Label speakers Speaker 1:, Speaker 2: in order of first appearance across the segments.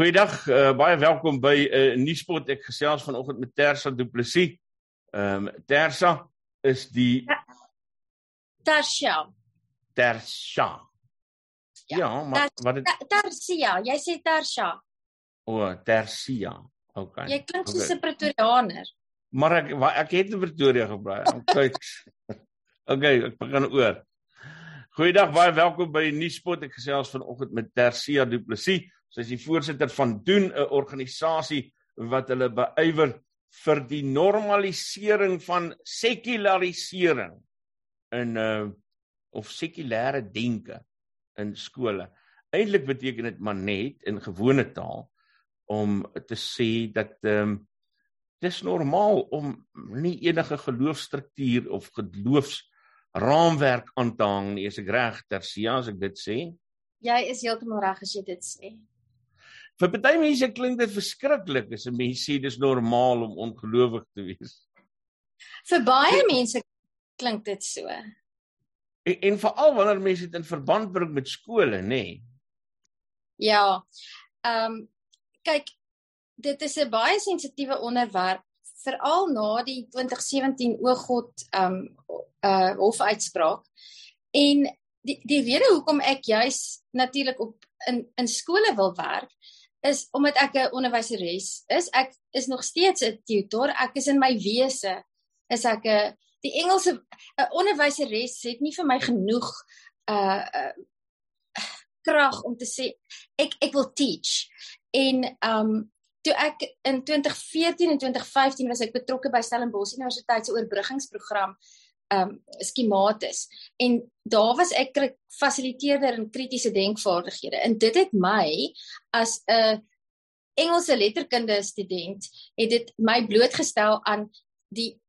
Speaker 1: Goeiedag, uh, baie welkom by 'n uh, nuuspot. Ek gesels vanoggend met Tersa Du Plessis. Ehm um, Tersa is die
Speaker 2: Tersa.
Speaker 1: Tersa. Ja, ja maar
Speaker 2: ter, wat dit Tersia, jy sê Tersa.
Speaker 1: O, oh, Tersia. Okay.
Speaker 2: Jy klink soos 'n okay. Pretoriaaner.
Speaker 1: Maar ek ek het in Pretoria gebly. Kyk. okay, ek begin oor. Goeiedag, baie welkom by Nuuspot. Ek gesels vanoggend met Tersia Du Plessis. Sy is die voorsitter van doen 'n organisasie wat hulle beywer vir die normalisering van sekularisering in uh of sekulêre denke in skole. Eintlik beteken dit maar net in gewone taal om te sê dat ehm um, dis normaal om nie enige geloofstruktuur of geloofs raamwerk aan te hang nie, as ek reg tersia as ek dit sê.
Speaker 2: Jy is heeltemal reg as jy dit sê.
Speaker 1: Vir baie mense klink dit verskriklik as 'n mens sê dis normaal om ongelowig te wees.
Speaker 2: Vir baie mense klink dit so.
Speaker 1: En, en veral wanneer mense dit in verband bring met skole, nê? Nee.
Speaker 2: Ja. Ehm um, kyk, dit is 'n baie sensitiewe onderwerp veral na die 2017 Ooggod ehm um, uh hofuitspraak. En die die rede hoekom ek juis natuurlik op in in skole wil werk is omdat ek 'n onderwyseres is. Ek is nog steeds 'n tutor. Ek is in my wese is ek 'n die Engelse 'n onderwyseres het nie vir my genoeg uh, uh krag om te sê ek ek wil teach. En um toe ek in 2014 en 2015 was ek betrokke by Stellenbosch Universiteit se oorbruggingsprogram um skematis en daar was ek fasiliteerder in kritiese denkvaardighede. En dit het my as 'n Engelse letterkunde student het dit my blootgestel aan die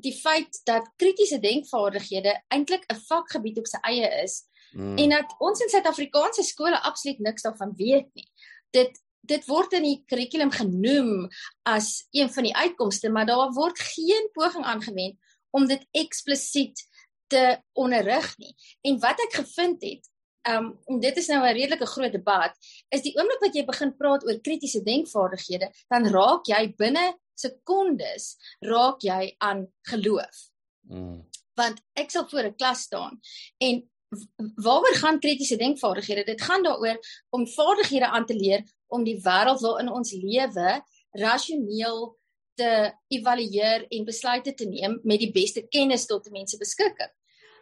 Speaker 2: die feit dat kritiese denkvaardighede eintlik 'n vakgebied op sy eie is mm. en dat ons in Suid-Afrikaanse skole absoluut niks daarvan weet nie. Dit dit word in die kurrikulum genoem as een van die uitkomste maar daar word geen poging aangewend om dit eksplisiet te onderrig nie. En wat ek gevind het, um en dit is nou 'n redelike groot debat, is die oomblik wat jy begin praat oor kritiese denkvaardighede, dan raak jy binne sekondes raak jy aan geloof. Mm. Want ek sal voor 'n klas staan en waaroor gaan kritiese denkvaardighede? Dit gaan daaroor om vaardighede aan te leer om die wêreld waarin ons lewe rasioneel te evalueer en besluite te neem met die beste kennis tot die mense beskikking.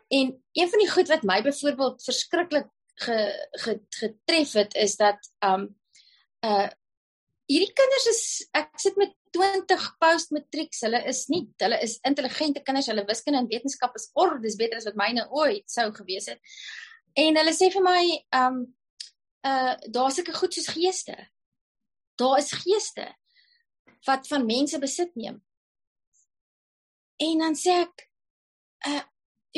Speaker 2: En een van die goed wat my byvoorbeeld verskriklik ge, ge, getref het is dat um uh hierdie kinders is ek sit met 20 postmatrieks. Hulle is nie hulle is intelligente kinders. Hulle wiskunde en wetenskap is ordes beter as wat myne ooit sou gewees het. En hulle sê vir my um uh daar's sulke goed soos geeste. Daar is geeste wat van mense besit neem. En dan sê ek uh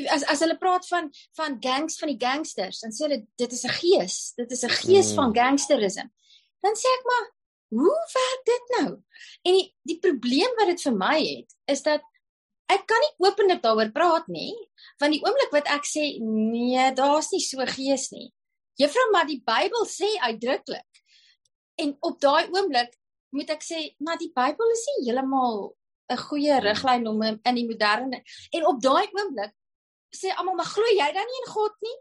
Speaker 2: as as hulle praat van van gangs van die gangsters, dan sê hulle dit is 'n gees, dit is 'n gees mm. van gangsterisme. Dan sê ek maar, hoe werk dit nou? En die die probleem wat dit vir my het, is dat ek kan nie openlik daaroor praat nie, want die oomblik wat ek sê nee, daar's nie so gees nie. Juffrou, maar die Bybel sê uitdruklik. En op daai oomblik moet ek sê, maar die Bybel is nie heeltemal 'n goeie hmm. riglyn om in die moderne en op daai oomblik sê almal, maar glo jy dan nie in God nie?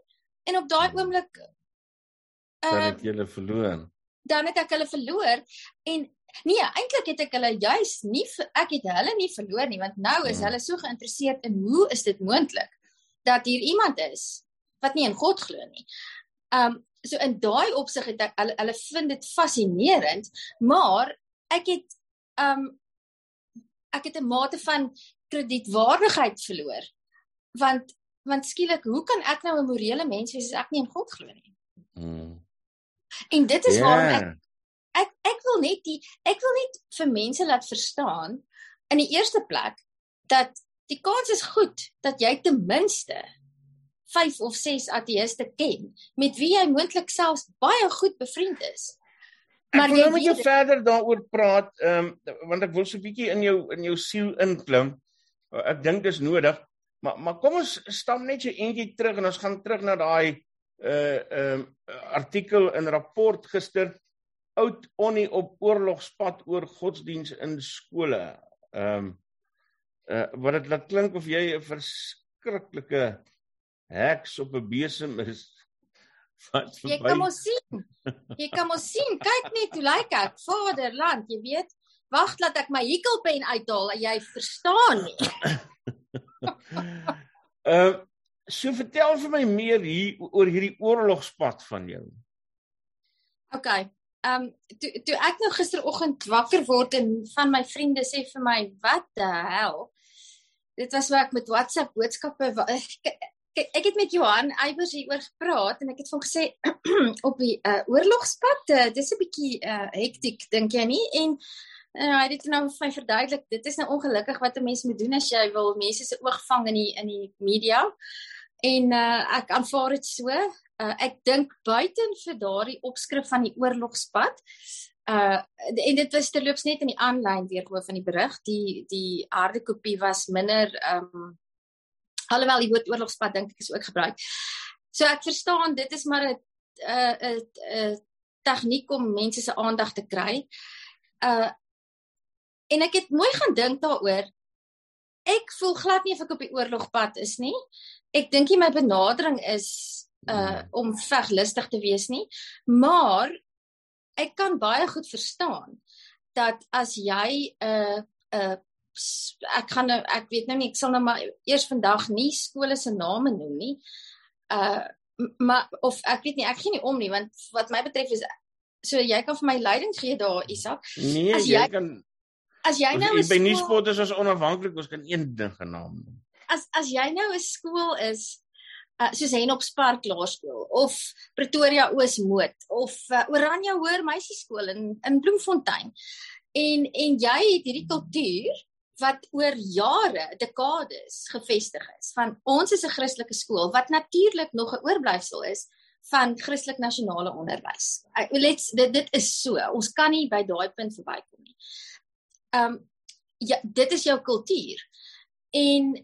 Speaker 2: En op daai hmm. oomblik
Speaker 1: uh, dan het jy hulle verloor.
Speaker 2: Dan het ek hulle verloor en nee, eintlik het ek hulle juis nie ek het hulle nie verloor nie, want nou is hmm. hulle so geïnteresseerd in hoe is dit moontlik dat hier iemand is wat nie in God glo nie. Um so in daai opsig het ek hulle hulle vind dit fascinerend, maar ek het um ek het 'n mate van kredietwaardigheid verloor. Want want skielik, hoe kan ek nou 'n morele mens wees as ek nie in God glo nie? Mm. En dit is yeah. waarom ek ek ek wil net die ek wil net vir mense laat verstaan in die eerste plek dat die kans is goed dat jy ten minste 5 of 6 ateïste ken met wie jy moontlik selfs baie goed bevriend is.
Speaker 1: Maar jy moet jy verder daaroor praat, ehm um, want ek wil so 'n bietjie in jou in jou siel inklim. Ek dink dis nodig. Maar maar kom ons stap net so eentjie terug en ons gaan terug na daai uh ehm uh, artikel in rapport gister oud onnie op oorlogspad oor godsdiens in skole. Ehm um, uh wat dit laat klink of jy 'n verskriklike heks op 'n besem is.
Speaker 2: Wat jy kan mos sien. Jy kan mos sien. Kyk net hoe lyk ek. Vaderland, jy weet. Wag laat ek my hekelpen uithaal en jy verstaan nie.
Speaker 1: uh so vertel vir my meer hier oor hierdie oorlogspad van jou.
Speaker 2: OK. Ehm um, toe toe ek nou gisteroggend wakker word en van my vriende sê vir my, "Wat die hel?" Dit was waar ek met WhatsApp boodskappe ek, ek het met Johan Eybers hieroor gepraat en ek het hom gesê op die uh, oorlogspad, uh, dis 'n bietjie uh, hektiek dink jy nie? En uh, hy het nou vir my verduidelik, dit is nou ongelukkig wat 'n mens moet doen as jy wil mense se oog vang in die in die media. En uh, ek aanvaar dit so. Uh, ek dink buiten vir daardie opskrif van die oorlogspad uh en dit was terloops net in die aanlyn weergawe van die berig die die harde kopie was minder um alhoewel die woord oorlogspad dink ek is ook gebruik. So ek verstaan dit is maar 'n 'n 'n tegniek om mense se aandag te kry. Uh en ek het mooi gaan dink daaroor. Ek voel glad nie of ek op die oorlogpad is nie. Ek dink nie my benadering is uh om veglustig te wees nie, maar ek kan baie goed verstaan dat as jy 'n uh, 'n uh, ek gaan nou ek weet nou nie ek sal nou maar eers vandag nie skole se name noem nie. Uh maar of ek weet nie ek gee nie om nie want wat my betref is so jy kan vir my leiding gee daar Isak.
Speaker 1: Nee, as jy, jy kan
Speaker 2: as jy nou
Speaker 1: by nuuspot is ons onafhanklik ons kan een ding genaam noem.
Speaker 2: As as jy nou 'n skool is uh, soos Henop Spark Laerskool of Pretoria Oosmoed of uh, Oranje Hoër Meisieskool in in Bloemfontein. En en jy het hierdie kultuur wat oor jare, dekades gevestig is. Van ons is 'n Christelike skool wat natuurlik nog 'n oorblyfsel is van Christelik nasionale onderwys. Let's dit dit is so. Ons kan nie by daai punt verbykom nie. Um ja, dit is jou kultuur. En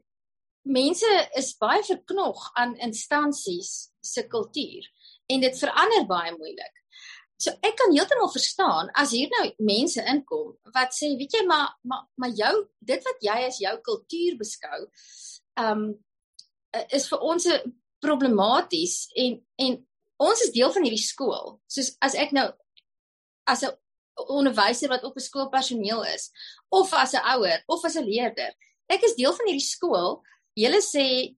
Speaker 2: mense is baie verknog aan instansies se kultuur en dit verander baie moeilik. So ek kan heeltemal verstaan as hier nou mense inkom wat sê weet jy maar maar maar jou dit wat jy as jou kultuur beskou um is vir ons problematies en en ons is deel van hierdie skool. Soos as ek nou as 'n onderwyser wat op 'n skoolpersoneel is of as 'n ouer of as 'n leerder, ek is deel van hierdie skool. Julle sê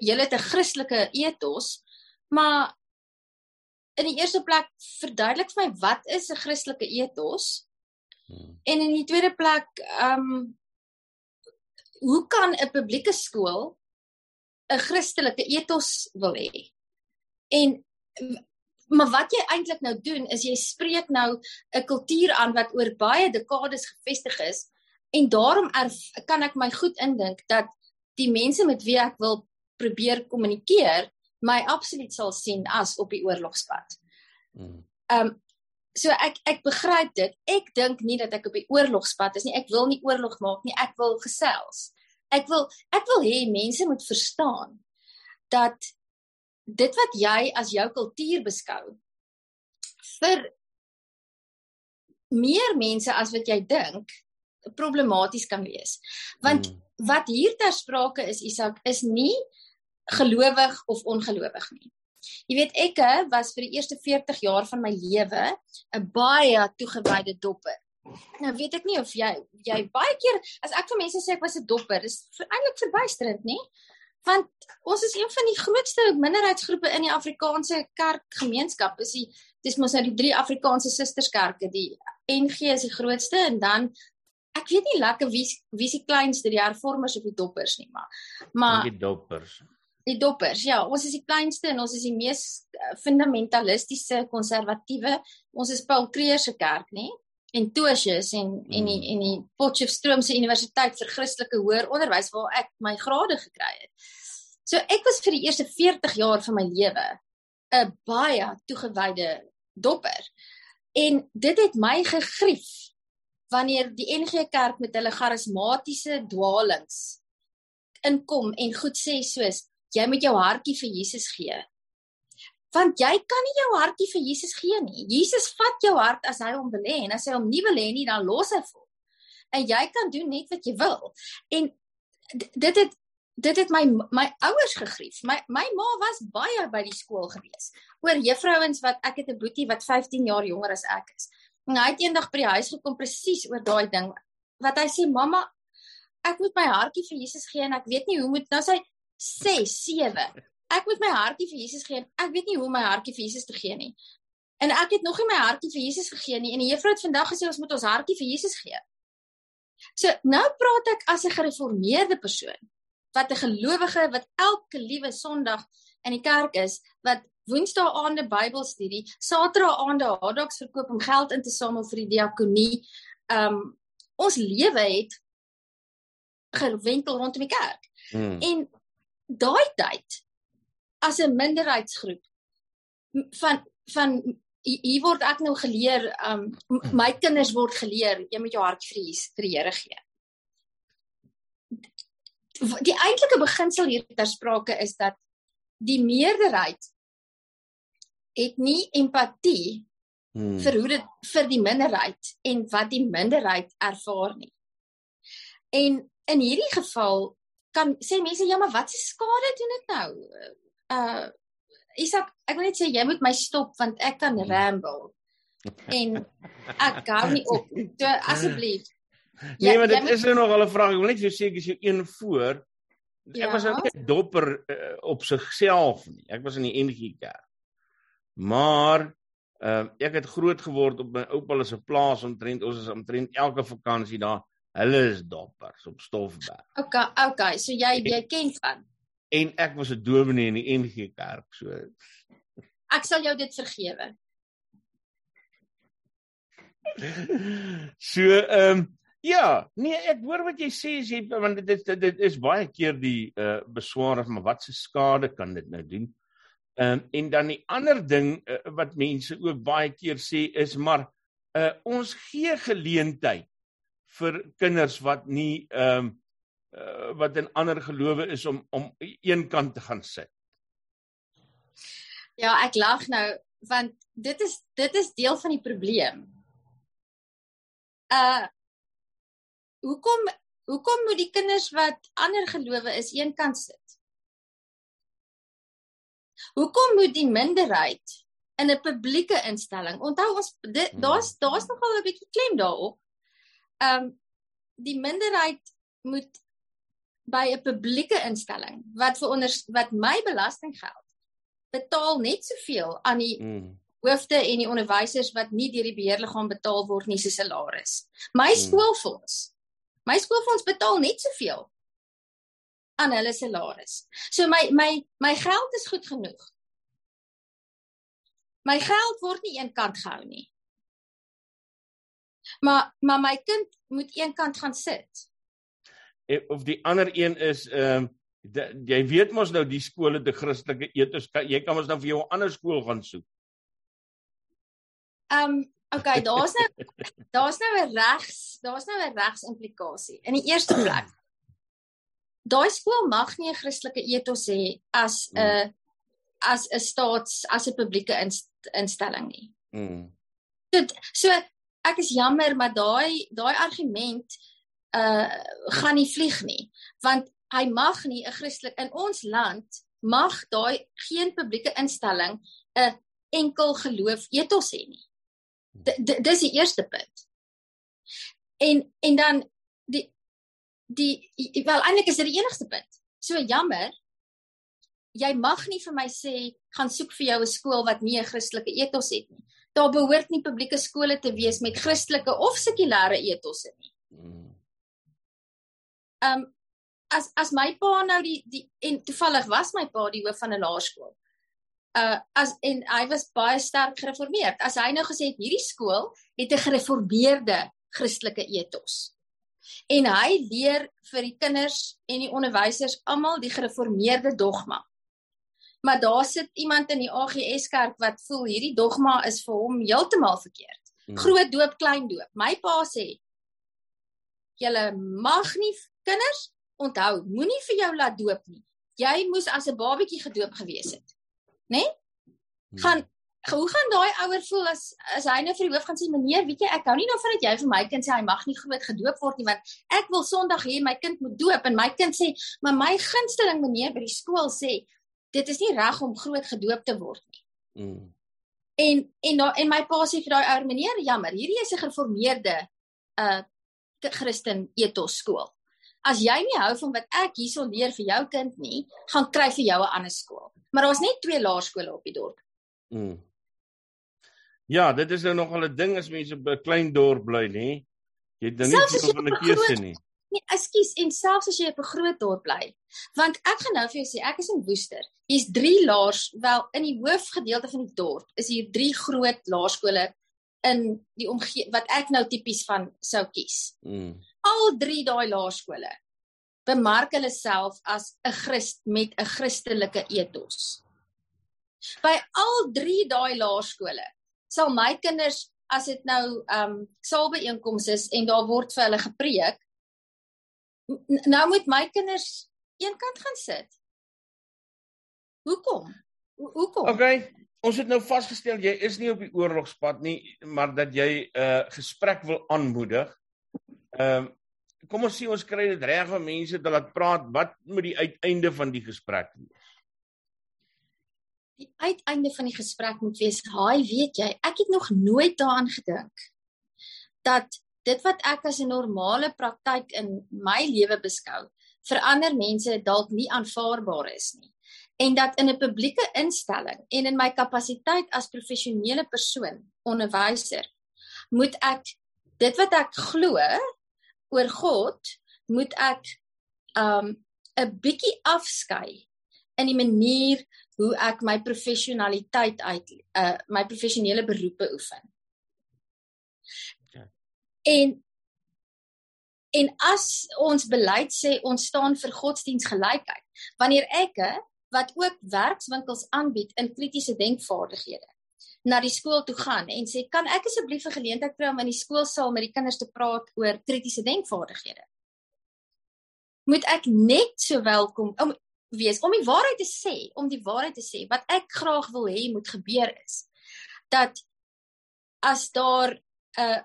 Speaker 2: julle het 'n Christelike ethos, maar in die eerste plek verduidelik vir my wat is 'n Christelike ethos? Hmm. En in die tweede plek, ehm um, hoe kan 'n publieke skool 'n Christelike ethos wil hê? En maar wat jy eintlik nou doen is jy spreek nou 'n kultuur aan wat oor baie dekades gevestig is en daarom erf, kan ek my goed indink dat die mense met wie ek wil probeer kommunikeer my absoluut sal sien as op die oorlogspad. Mm. Ehm um, so ek ek begryp dit. Ek dink nie dat ek op die oorlogspad is nie. Ek wil nie oorlog maak nie. Ek wil gesels. Ek wil ek wil hê mense moet verstaan dat dit wat jy as jou kultuur beskou vir meer mense as wat jy dink problematies kan wees. Want mm. wat hier ter sprake is Isak is nie gelowig of ongelowig nie. Jy weet ek was vir die eerste 40 jaar van my lewe 'n baie toegewyde dopper. Nou weet ek nie of jy jy baie keer as ek vir mense sê ek was 'n dopper, is eintlik verbuisterend, nê? Want ons is een van die grootste minderheidsgroepe in die Afrikaanse kerkgemeenskap. Is die dis mos nou die drie Afrikaanse susterskerke, die NG is die grootste en dan ek weet nie lekker wie wie die kleinste, die hervormers of die doppers nie, maar maar
Speaker 1: die doppers.
Speaker 2: Die doppers. Ja, ons is die kleinste en ons is die mees eh, fundamentalistiese konservatiewe. Ons is Paul Creer se kerk, nê? En Tosius en mm. en die en die Potchefstroom se Universiteit vir Christelike Hoër Onderwys waar ek my grade gekry het. So ek was vir die eerste 40 jaar van my lewe 'n baie toegewyde dopper. En dit het my gegrief wanneer die NG Kerk met hulle charismatiese dwaalings inkom en goed sê soos jy moet jou hartjie vir Jesus gee. Want jy kan nie jou hartjie vir Jesus gee nie. Jesus vat jou hart as hy hom wil hê en as hy hom nie wil hê nie, dan los hy vir. En jy kan doen net wat jy wil. En dit het dit het my my ouers gegrief. My my ma was baie by die skool gewees oor juffrouens wat ek het 'n boetie wat 15 jaar jonger as ek is. En hy het eendag by die huis gekom presies oor daai ding wat hy sê mamma ek moet my hartjie vir Jesus gee en ek weet nie hoe moet nou sy 6 7 ek moet my hartjie vir Jesus gee ek weet nie hoe my hartjie vir Jesus te gee nie. En ek het nog nie my hartjie vir Jesus gegee nie en die juffrou het vandag gesê ons moet ons hartjie vir Jesus gee. So nou praat ek as 'n gereformeerde persoon wat 'n gelowige wat elke liewe Sondag in die kerk is, wat Woensdae aande Bybelstudie, Saterdae aande hotdogs verkoop om geld in te samel vir die diakonie. Um ons lewe het gewentel rondom die kerk. Hmm. En daai tyd as 'n minderheidsgroep van van hier word ek nou geleer um my kinders word geleer jy moet jou hart vir die, vir die Here gee. Die eintlike beginsel hier ter sprake is dat die meerderheid het nie empatie hmm. vir hoe dit vir die minderheid en wat die minderheid ervaar nie. En in hierdie geval kan sê mense ja maar wat se skade doen dit nou? Uh Isak, ek wil net sê jy moet my stop want ek kan hmm. ramble. En ek gou nie op. So asseblief.
Speaker 1: Nee, maar dit is nou nog al 'n vraag. Ek wil net sê ek is jou een voor. Ja. Ek was nou net dopper uh, op sigself nie. Ek was in die NG Kerk. Maar uh, ek het groot geword op my oupa se plaas omtrent ons is omtrent elke vakansie daar. Hulle is doppers op Stofberg.
Speaker 2: Okay, okay, so jy jy ken van.
Speaker 1: En ek was 'n dominee in die NG Kerk, so
Speaker 2: Ek sal jou dit vergewe.
Speaker 1: so ehm um, Ja, nee, ek hoor wat jy sê jy want dit is dit is baie keer die uh beswaar of maar wat se skade kan dit nou doen? Ehm um, en dan die ander ding uh, wat mense ook baie keer sê is maar uh ons gee geleentheid vir kinders wat nie ehm um, uh, wat in ander gelowe is om om een kant te gaan sit.
Speaker 2: Ja, ek lag nou want dit is dit is deel van die probleem. Uh hoekom hoekom moet die kinders wat ander gelowe is eenkant sit? Hoekom moet die minderheid in 'n publieke instelling? Onthou ons hmm. daar's daar's nogal 'n bietjie klem daarop. Ehm um, die minderheid moet by 'n publieke instelling wat vir onder wat my belastinggeld betaal net soveel aan die mm. hoofde en die onderwysers wat nie deur die beheerliggaam betaal word nie se salaris. My mm. skoolfonds My skoolfonds betaal net soveel aan hulle salaris. So my my my geld is goed genoeg. My geld word nie eenkant gehou nie. Maar maar my kind moet eenkant gaan sit.
Speaker 1: Eh, of die ander een is ehm um, jy weet mos nou die skole te Christelike etos jy kan mos nou vir jou 'n ander skool gaan soek.
Speaker 2: Ehm um, Okay, daar's nou daar's nou 'n regs, daar's nou 'n regs implikasie. In die eerste plek. Daai skool mag nie 'n Christelike ethos hê as 'n mm. as 'n staats as 'n publieke instelling nie. Mm. Dit so ek is jammer, maar daai daai argument uh gaan nie vlieg nie, want hy mag nie 'n Christelik in ons land mag daai geen publieke instelling 'n enkel geloof ethos hê nie dis die eerste punt. En en dan die die wel eintlik is dit die enigste punt. So jammer. Jy mag nie vir my sê gaan soek vir jou 'n skool wat nie 'n Christelike ethos het nie. Daar behoort nie publieke skole te wees met Christelike of sekulêre etosse nie. Ehm um, as as my pa nou die die en toevallig was my pa die hoof van 'n laerskool uh as en hy was baie sterk gereformeerd. As hy nou gesê het hierdie skool het 'n gereformeerde Christelike ethos. En hy leer vir die kinders en die onderwysers almal die gereformeerde dogma. Maar daar sit iemand in die AGS kerk wat voel hierdie dogma is vir hom heeltemal verkeerd. Hmm. Groot doop, klein doop. My pa sê julle mag nie kinders onthou, moenie vir jou laat doop nie. Jy moes as 'n babatjie gedoop gewees het nê? Nee? Hmm. Gaan hoe gaan daai ouer voel as as hy nou vir die hoof gaan sê meneer, weet jy, ek hou nie nou van dat jy vir my kind sê hy mag nie groot gedoop word nie want ek wil Sondag hê my kind moet doop en my kind sê, maar my gunsteling meneer by die skool sê dit is nie reg om groot gedoop te word nie. Mm. En en da, en my pa sê vir daai ouer meneer, jammer, hierdie is 'n gereformeerde uh Christen etos skool. As jy nie hou van wat ek hierso leer vir jou kind nie, gaan kry vir jou 'n ander skool. Maar daar's net twee laerskole op die dorp. Mm.
Speaker 1: Ja, dit is nou nogal 'n ding as mense op 'n klein dorp bly, nê? Jy het dan nie veel van 'n keuse nie.
Speaker 2: Nee, ekskuus, en selfs as jy op 'n groot dorp bly. Want ek gaan nou vir jou sê, ek is in Woester. Hier's 3 laers, wel in die hoofgedeelte van die dorp is hier 3 groot laerskole in die omgewing wat ek nou tipies van sou kies. Mm. Al 3 daai laerskole bemark hulle self as 'n Christ met 'n Christelike etos. By al 3 daai laerskole sal my kinders as dit nou ehm um, salbeeenkomste is en daar word vir hulle gepreek nou moet my kinders eenkant gaan sit. Hoekom? Hoekom?
Speaker 1: Okay, ons het nou vasgestel jy is nie op die oorlogspad nie, maar dat jy 'n uh, gesprek wil aanmoedig. Ehm um, kom ons sê ons kry dit reg om mense te laat praat. Wat moet die uiteinde van die gesprek wees?
Speaker 2: die uiteinde van die gesprek moet wees, "Haai, weet jy, ek het nog nooit daaraan gedink dat dit wat ek as 'n normale praktyk in my lewe beskou, vir ander mense dalk nie aanvaarbaar is nie." En dat in 'n publieke instelling en in my kapasiteit as professionele persoon, onderwyser, moet ek dit wat ek glo oor God, moet ek um 'n bietjie afskei in die manier hoe ek my professionaliteit uit uh my professionele beroepe oefen. En en as ons beleid sê ons staan vir godsdiensgelykheid, wanneer ek wat ook werkswinkels aanbied in kritiese denkvaardighede na die skool toe gaan en sê kan ek asseblief 'n geleentheid kry om in die skoolsaal met die kinders te praat oor kritiese denkvaardighede? Moet ek net so welkom om wees om die waarheid te sê, om die waarheid te sê wat ek graag wil hê moet gebeur is dat as daar 'n uh,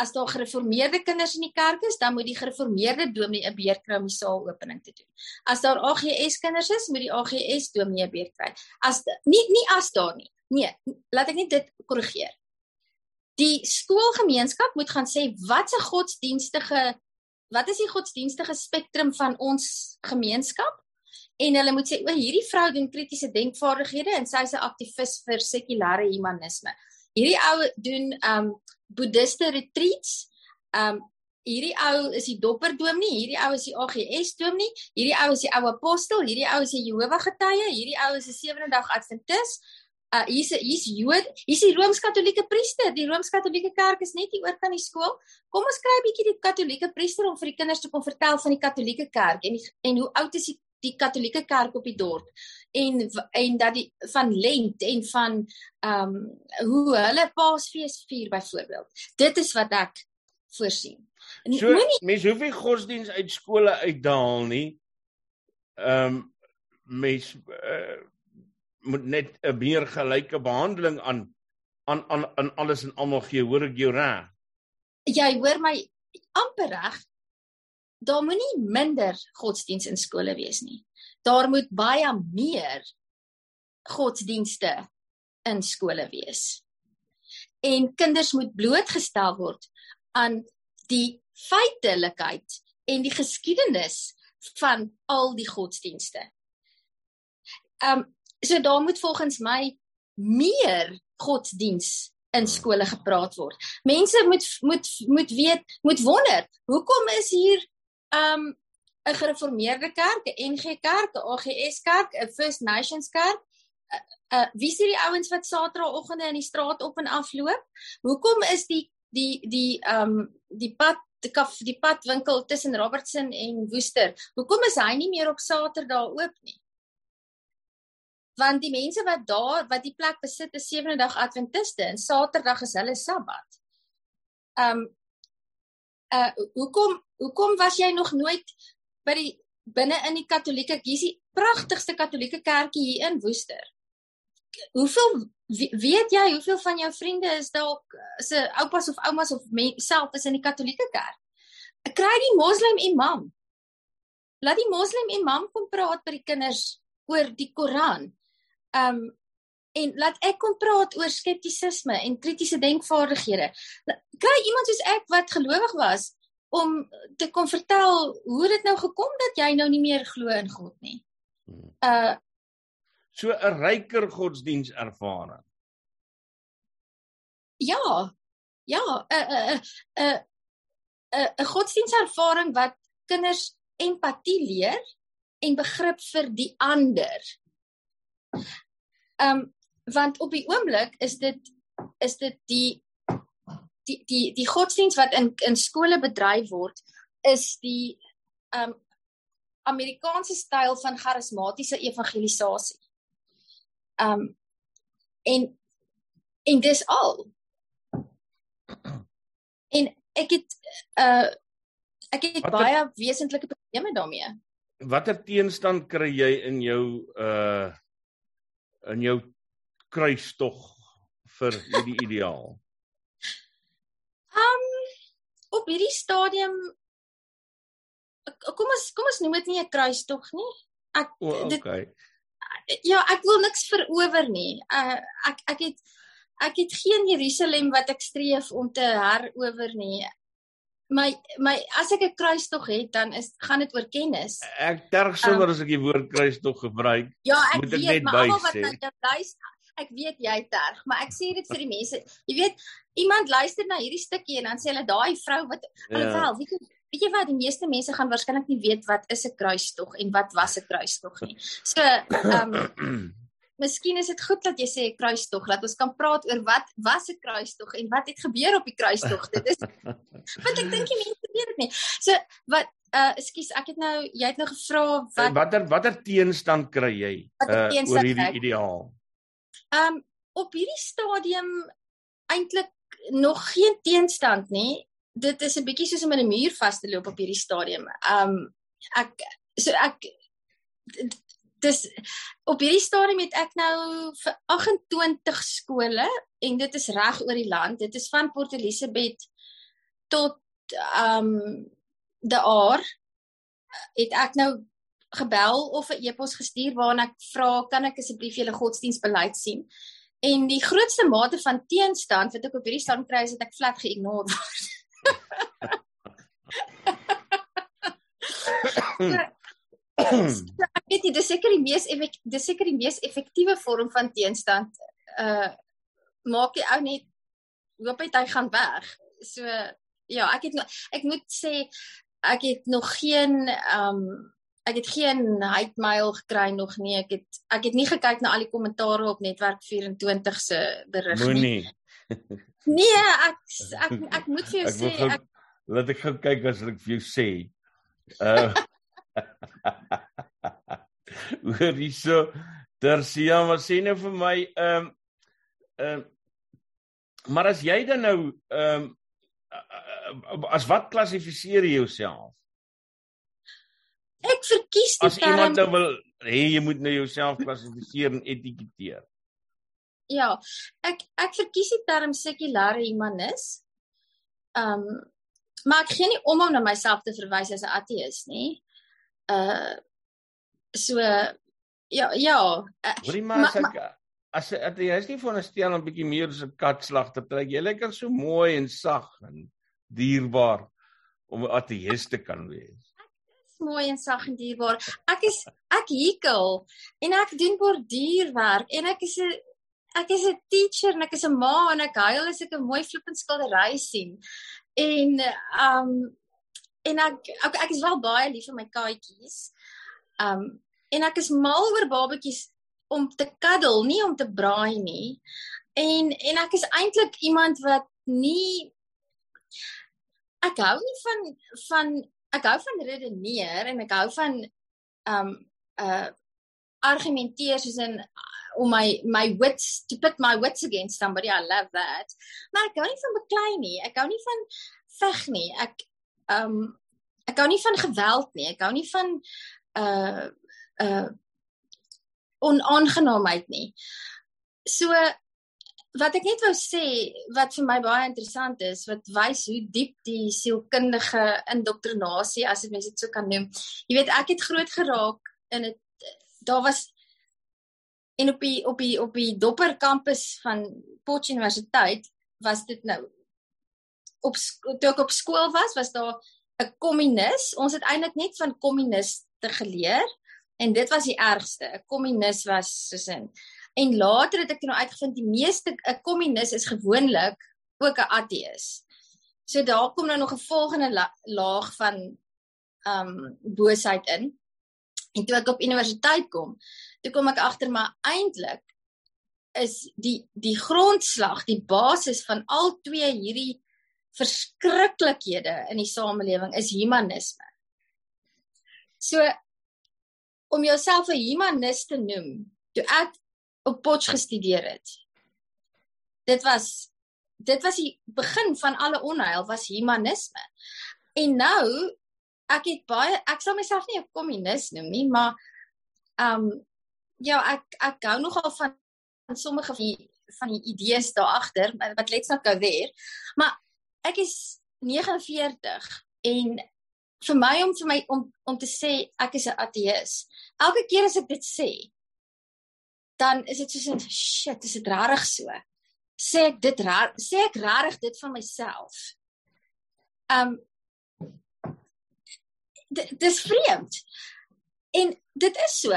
Speaker 2: as daar gereformeerde kinders in die kerk is, dan moet die gereformeerde dominee 'n beurt kry om die saal opening te doen. As daar AGS kinders is, moet die AGS dominee 'n beurt kry. As nie nie as daar nie. Nee, laat ek net dit korrigeer. Die skoolgemeenskap moet gaan sê wat se godsdienstige wat is die godsdienstige spektrum van ons gemeenskap? en hulle moet sê o hierdie vrou doen kritiese denkvaardighede en sy's 'n aktivis vir sekulêre humanisme. Hierdie ou doen um boeddhiste retreats. Um hierdie ou is die dopperdoom nie, hierdie ou is die AGS doom nie, hierdie ou is die ou apostel, hierdie ou is die Jehova getuie, hierdie ou is 'n sewende dag adventis. Uh hier's hier's Jood, hier's die Rooms-Katolieke priester. Die Rooms-Katolieke kerk is net hier oor kan die skool. Kom ons kry 'n bietjie die Katolieke priester om vir die kinders te kom vertel van die Katolieke kerk en die, en hoe oud is die die Katolieke kerk op die dorp en en dat die van lent en van ehm um, hoe hulle Paasfees vier byvoorbeeld. Dit is wat ek voorsien.
Speaker 1: En so, moenie mense hoef nie godsdiens uit skole uitdaal nie. Ehm um, mense uh, moet net 'n meer gelyke behandeling aan aan aan aan alles en almal gee. Hoor ek jou reg?
Speaker 2: Jy hoor my amper reg daar moenie minder godsdiens in skole wees nie. Daar moet baie meer godsdienste in skole wees. En kinders moet blootgestel word aan die feitelikheid en die geskiedenis van al die godsdienste. Ehm um, so daar moet volgens my meer godsdiens in skole gepraat word. Mense moet moet moet weet, moet wonder, hoekom is hier um 'n gereformeerde kerk, 'n NG Kerk, 'n AGS Kerk, 'n First Nations Kerk. Uh, uh wie is hierdie ouens wat Saterdagoggende in die straat op en af loop? Hoekom is die die die um die pad die kaf die padwinkel tussen Robertson en Woester? Hoekom is hy nie meer op Saterdag oop nie? Want die mense wat daar wat die plek besit is sewende dag Adventiste en Saterdag is hulle Sabbat. Um uh hoekom hoekom was jy nog nooit by die binne in die Katolieke hier's die pragtigste Katolieke kerkie hier in Woester. hoeveel weet jy hoeveel van jou vriende is dalk se oupas of oumas of self is in die Katolieke kerk? Kry die moslim imam. Laat die moslim imam kom praat by die kinders oor die Koran. Um en laat ek kom praat oor skeptisisme en kritiese denkvaardighede. Kry iemand soos ek wat gelowig was om te kom vertel hoe dit nou gekom dat jy nou nie meer glo in God nie. Hmm. Uh
Speaker 1: so 'n ryker godsdienservaring.
Speaker 2: Ja. Ja, 'n 'n 'n 'n 'n godsdienservaring wat kinders empatie leer en begrip vir die ander. Ehm um, want op die oomblik is dit is dit die die die die godsdiens wat in in skole bedryf word is die um, Amerikaanse styl van charismatiese evangelisasie. Um en en dis al. En ek het uh ek het watter, baie wesentlike probleme daarmee.
Speaker 1: Watter teenstand kry jy in jou uh in jou kruistog vir hierdie ideaal?
Speaker 2: Op hierdie stadium kom ons kom ons noem dit nie 'n kruistog nie.
Speaker 1: Ek oh, okay.
Speaker 2: dit Ja, ek wil niks verower nie. Uh, ek ek het ek het geen Jerusalem wat ek streef om te herower nie. My my as ek 'n kruistog het, dan is gaan dit oor kennis.
Speaker 1: Ek terg sommer um, as ek die woord kruistog gebruik.
Speaker 2: Ja, ek moet weet, maar almal wat nou luister, ek weet jy terg, maar ek sê dit vir die mense. Jy weet, iemand luister na hierdie stukkie en dan sê hulle daai vrou wat ja. alhoewel, weet jy weet jy wat die meeste mense gaan waarskynlik nie weet wat is 'n kruistog en wat was 'n kruistog nie. So, ehm um, Miskien is dit goed dat jy sê kruistog, dat ons kan praat oor wat was 'n kruistog en wat het gebeur op die kruistog. Dit is Want ek dink die mense weet dit nie. So, wat uh ekskuus, ek het nou jy het nou gevra
Speaker 1: wat watter watter teenstand kry jy uh, oor hierdie ideaal?
Speaker 2: Ehm um, op hierdie stadium eintlik nog geen teenstand nie dit is 'n bietjie soos om in 'n muur vas te loop op hierdie stadium. Um ek so ek dis op hierdie stadium het ek nou vir 28 skole en dit is reg oor die land. Dit is van Port Elizabeth tot um De Aar het ek nou gebel of 'n e-pos gestuur waarin ek vra kan ek asseblief julle godsdienstbeleid sien? En die grootste mate van teenstand wat ek op hierdie stand kry is dat ek flat geïgnoreer word. ek weet dit is seker die mees dis seker die mees effektiewe vorm van teenstand. Uh maak die ou net hoop hy gaan weg. So ja, ek het ek moet sê ek het nog geen um ek het geen hate mail gekry nog nie. Ek het ek het nie gekyk na al die kommentare op netwerk 24 se berig
Speaker 1: nie. Moenie.
Speaker 2: Nee, ek ek ek moet vir jou ek sê
Speaker 1: ek laat ek gou kyk as ek vir jou sê. Uh Hoor hierso, Tersia, wat sê nou vir my ehm um, ehm um, maar as jy dan nou ehm um, as wat klassifiseer jy jouself?
Speaker 2: Ek verkies
Speaker 1: dit As iemand nou wil hê jy moet nou jouself klassifiseer en etiketeer.
Speaker 2: Ja, ek ek verkies die term sekulêre humanis. Ehm um, maar ek gee nie om om na myself te verwys as 'n ateïs nie. Uh so ja ja.
Speaker 1: Uh, Hoorie maar as ek as jy is nie van 'n stel 'n bietjie meer as 'n katslag te trek. Jy lyk al so mooi en sag en dierbaar om 'n ateïs te kan wees
Speaker 2: mooi en sag en dierbaar. Ek is ek hekel en ek doen borduurwerk en ek is 'n ek is 'n teacher en ek is 'n ma en ek huil as ek 'n mooi flippend skildery sien. En um en ek ek, ek is wel baie lief vir my katjies. Um en ek is mal oor babatjies om te kuddel, nie om te braai nie. En en ek is eintlik iemand wat nie ek hou nie van van ek hou van redeneer en ek hou van um uh argumenteer soos in om my my wits to put my wits against somebody I love that. Maar ek hou nie van beklei nie. Ek hou nie van veg nie. Ek um ek hou nie van geweld nie. Ek hou nie van uh uh onaangenaamheid nie. so wat ek net wou sê wat vir my baie interessant is wat wys hoe diep die sielkundige indoktrinasie as dit mense dit so kan noem. Jy weet ek het groot geraak in dit daar was en op die op die op die Dopper kampus van Potch Universiteit was dit nou op toe ek op skool was was daar 'n kommunis. Ons het eintlik net van kommuniste geleer en dit was die ergste. 'n Kommunis was soos 'n En later het ek nou uitgevind die meeste 'n kommunis is gewoonlik ook 'n ateïs. So daar kom nou nog 'n volgende la laag van um boosheid in. En toe ek op universiteit kom, toe kom ek agter maar eintlik is die die grondslag, die basis van al twee hierdie verskriklikhede in die samelewing is humanisme. So om jouself 'n humanist te noem, toe ek op Potch gestudeer het. Dit was dit was die begin van alle onheil was humanisme. En nou ek het baie ek sal myself nie 'n kommunis noem nie, maar ehm um, ja, ek ek hou nogal van, van sommige van die van die idees daar agter wat let's not go there. Maar ek is 49 en vir my om vir my om om te sê ek is 'n ateïs. Elke keer as ek dit sê, dan is dit soos 'n shit, is dit rarig so. Sê ek dit rarig, sê ek rarig dit van myself. Um dis vreemd. En dit is so.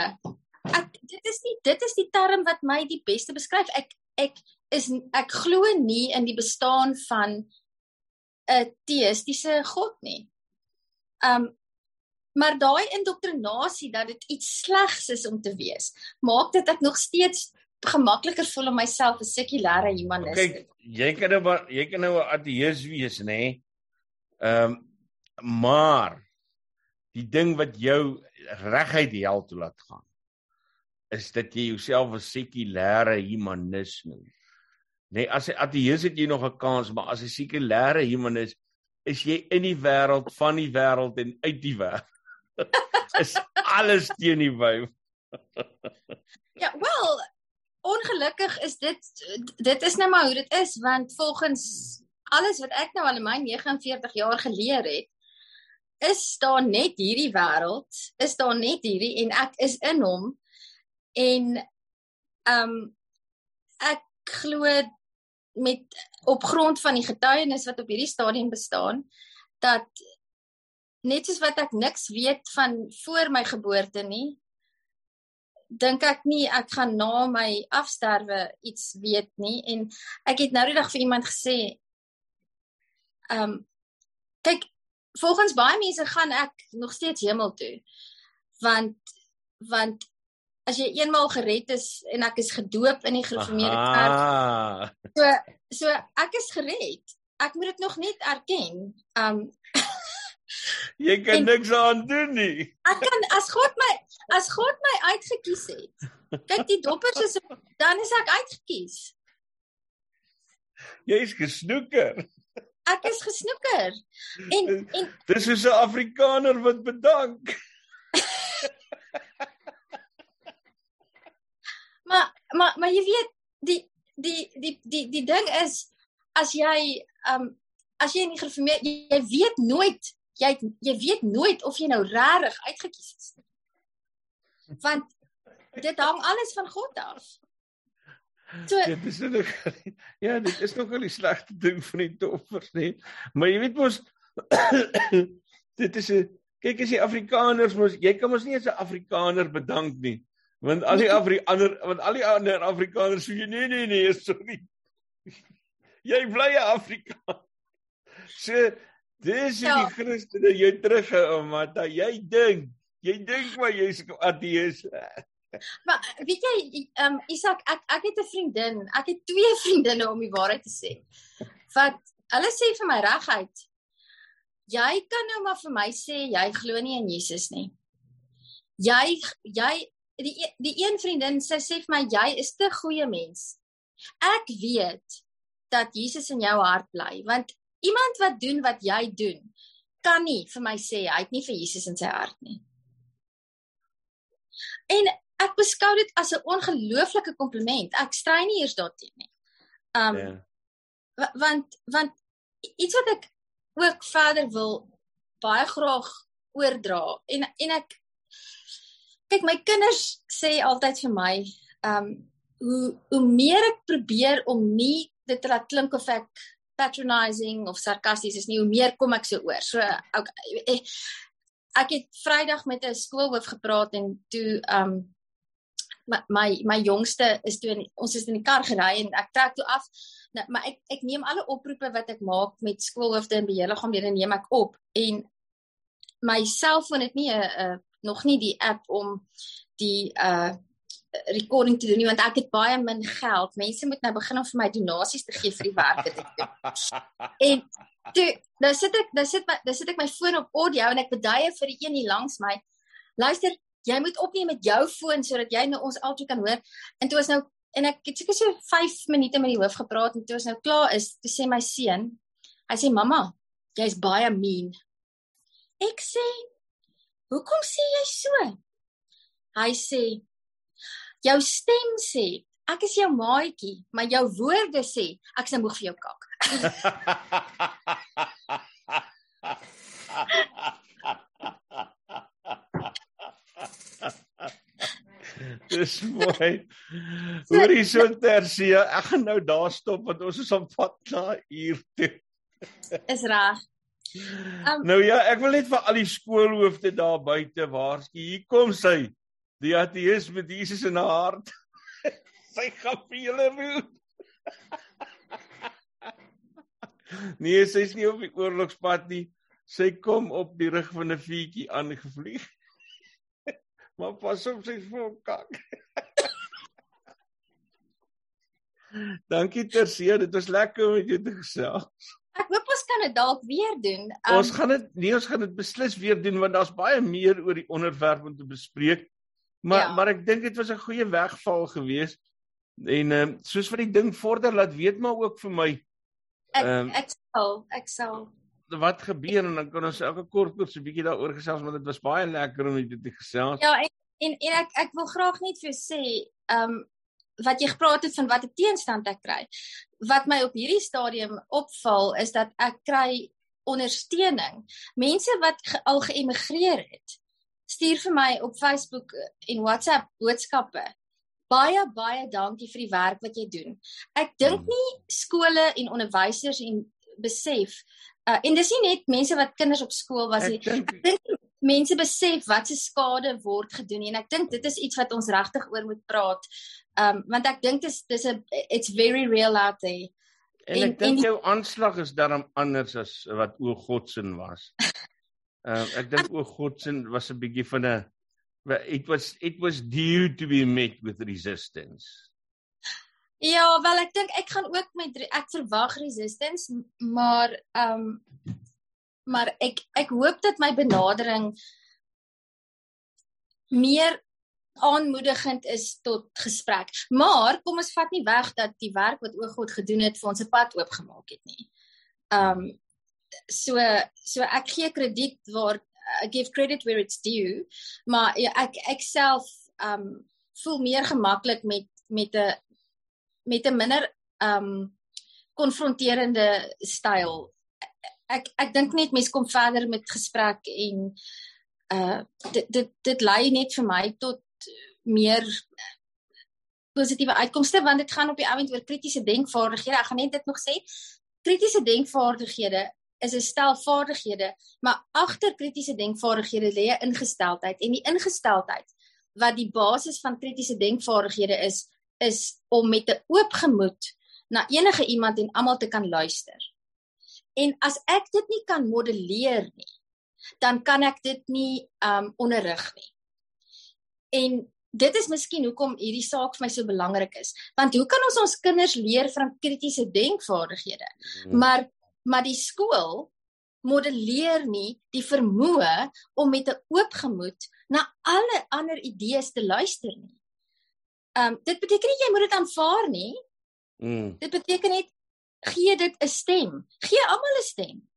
Speaker 2: Ek dit is nie dit is die term wat my die beste beskryf. Ek ek is ek glo nie in die bestaan van 'n teïstiese god nie. Um Maar daai indoktrinasie dat dit iets slegs is om te wees, maak dit ek nog steeds gemakliker voel om myself 'n sekulêre humanist.
Speaker 1: Kyk, jy kan nou jy kan nou 'n ateïs wees, nê? Ehm um, maar die ding wat jou reguit die hel toe laat gaan is dat jy jouself 'n sekulêre humanist noem. Nee, as 'n ateïs het jy nog 'n kans, maar as 'n sekulêre humanist is jy in die wêreld, van die wêreld en uit die wêreld is alles teen die wyf.
Speaker 2: ja, wel, ongelukkig is dit dit is nou maar hoe dit is want volgens alles wat ek nou al in my 49 jaar geleer het, is daar net hierdie wêreld, is daar net hierdie en ek is in hom en ehm um, ek glo met op grond van die getuienis wat op hierdie stadium bestaan dat net soos wat ek niks weet van voor my geboorte nie dink ek nie ek gaan na my afsterwe iets weet nie. En ek het nou die dag vir iemand gesê ehm um, kyk volgens baie mense gaan ek nog steeds hemel toe want want as jy eenmaal gered is en ek is gedoop in die gereformeerde kerk so so ek is gered. Ek moet dit nog net erken. Ehm um,
Speaker 1: Jy kan en, niks aan doen nie.
Speaker 2: Ek kan as God my as God my uitgekies het. Kyk die doppers is dan is ek uitgekies.
Speaker 1: Jy's gesnoeker.
Speaker 2: Ek is gesnoeker. En en
Speaker 1: dis is 'n Afrikaner wat bedank.
Speaker 2: maar maar maar jy weet die die die die die ding is as jy um as jy in die gereformeerde jy weet nooit jy jy weet nooit of jy nou regtig uitgekies is. Want dit hang alles van God af.
Speaker 1: So dit is nog ja, dit is nog al die slegste ding van die toffers nie. Maar jy weet mos dit is 'n kyk as jy Afrikaners mos jy kan mos nie as 'n Afrikaner bedank nie. Want al die nee. Afri ander want al die ander Afrikaners sê nee nee nee, sorry. Jy bly 'n Afrikaner. So Dis hoe ja. die Christene jou terughou, Mata. Jy dink, jy dink maar jy's ateïs.
Speaker 2: Maar weet jy, ehm um, Isak, ek ek het 'n vriendin. Ek het twee vriendinne om die waarheid te sê. Wat hulle sê vir my reguit. Jy kan nou maar vir my sê jy glo nie in Jesus nie. Jy jy die die een vriendin sy sê vir my jy is te goeie mens. Ek weet dat Jesus in jou hart bly want iemand wat doen wat jy doen kan nie vir my sê hy het nie vir Jesus in sy hart nie. En ek beskou dit as 'n ongelooflike kompliment. Ek strei nie eers daarteen nie. Um
Speaker 1: Ja.
Speaker 2: want want iets wat ek ook verder wil baie graag oordra en en ek kyk my kinders sê altyd vir my um hoe hoe meer ek probeer om nie dit te laat klink of ek patronizing of sarkasties is nie hoe meer kom ek so oor. So okay, ek het Vrydag met 'n skoolhoof gepraat en toe um my my, my jongste is toe in, ons is in die kar gery en ek trek toe af. Nou, maar ek ek neem alle oproepe wat ek maak met skoolhoofde en beheerliggaamlede neem ek op en my selfoon het nie 'n nog nie die app om die uh recording te doen nie want ek het baie min geld. Mense moet nou begin om vir my donasies te gee vir die werk wat ek doen. En toe nou sit ek nou sit my nou sit ek my foon op audio en ek beduie vir die een hier langs my. Luister, jy moet opneem met jou foon sodat jy nou ons albei kan hoor. En toe is nou en ek het seker so 5 minute met die hoof gepraat en toe is nou klaar is, toe sê my seun, hy sê mamma, jy's baie mean. Ek sê, "Hoekom sê jy so?" Hy sê, "Jou stem sê, ek is jou maatjie, maar jou woorde sê, ek is moeg vir jou kak."
Speaker 1: Dis mooi. Hoorie so tersie, ek gaan nou daar stop want ons is op pad na uur toe.
Speaker 2: Is reg.
Speaker 1: Um, nou ja, ek wil net vir al die skoolhoofde daar buite waarsku. Hier kom sy. Die ateïs met Jesus in haar hart. sy gaan vir julle roep. nee, sy's nie op die oorlogspad nie. Sy kom op die rug van 'n vuurtjie aangevlieg. maar pas op sy vir kak. Dankie Tersie, dit was lekker om met jou te gesels.
Speaker 2: Ek hoop ons kan dit dalk weer doen.
Speaker 1: Um, ons gaan dit nee, ons gaan dit beslis weer doen want daar's baie meer oor die onderwerp om te bespreek. Maar ja. maar ek dink dit was 'n goeie wegval geweest. En ehm um, soos vir die ding vorder laat weet maar ook vir my.
Speaker 2: Ehm um, ek, ek sal ek sal
Speaker 1: wat gebeur en dan kan ons elke kort kort so 'n bietjie daaroor gesels want dit was baie lekker om dit te gesels.
Speaker 2: Ja, en en, en ek ek wil graag net vir jou sê, ehm um, wat jy gepraat het van wat 'n teenstand ek kry. Wat my op hierdie stadium opval is dat ek kry ondersteuning. Mense wat ge, al geëmigreer het, stuur vir my op Facebook en WhatsApp boodskappe. Baie baie dankie vir die werk wat jy doen. Ek dink hmm. nie skole en onderwysers en besef uh, en dis nie net mense wat kinders op skool was nie. Ek dink mense besef wat se skade word gedoen en ek dink dit is iets wat ons regtig oor moet praat. Um want ek dink dis dis 'n it's very real out there.
Speaker 1: En, en ek dink jou aanslag is daarom anders as wat o Godsin was. Um ek dink o Godsin was 'n bietjie van 'n it was it was due to be met with resistance.
Speaker 2: Ja, wel ek dink ek gaan ook met ek verwag resistance, maar um maar ek ek hoop dat my benadering meer aanmoedigend is tot gesprek. Maar kom ons vat nie weg dat die werk wat o God gedoen het vir ons 'n pad oopgemaak het nie. Um so so ek gee krediet waar I give credit where it's due, maar ja, ek ek self um voel meer gemaklik met met 'n met 'n minder um konfronterende styl. Ek ek dink net mense kom verder met gesprek en uh dit dit dit lei net vir my tot meer positiewe uitkomste want dit gaan op die oomblik oor kritiese denkvaardighede. Ek gaan net dit nog sê. Kritiese denkvaardighede is 'n stel vaardighede, maar agter kritiese denkvaardighede lê 'n ingesteldheid en die ingesteldheid wat die basis van kritiese denkvaardighede is, is om met 'n oop gemoed na enige iemand en almal te kan luister. En as ek dit nie kan modelleer nie, dan kan ek dit nie um onderrig nie. En dit is miskien hoekom hierdie saak vir my so belangrik is. Want hoe kan ons ons kinders leer van kritiese denkvaardighede? Hmm. Maar maar die skool modelleer nie die vermoë om met 'n oop gemoed na alle ander idees te luister nie. Ehm um, dit beteken nie jy moet dit aanvaar nie. Mm. Dit beteken net gee dit 'n stem. Gee almal 'n stem.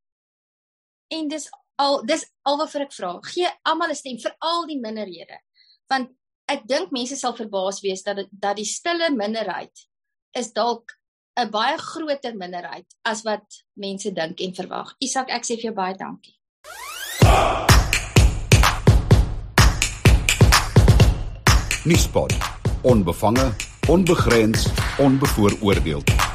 Speaker 2: En dis al dis al wat ek vra. Gee almal 'n stem vir al die minderhede. Want ek dink mense sal verbaas wees dat dat die stille minderheid is dalk 'n baie groter minderheid as wat mense dink en verwag. Isak, ek sê vir jou baie dankie.
Speaker 3: Nuuspot. Onbevange, onbegrens, onbevooroordeeld.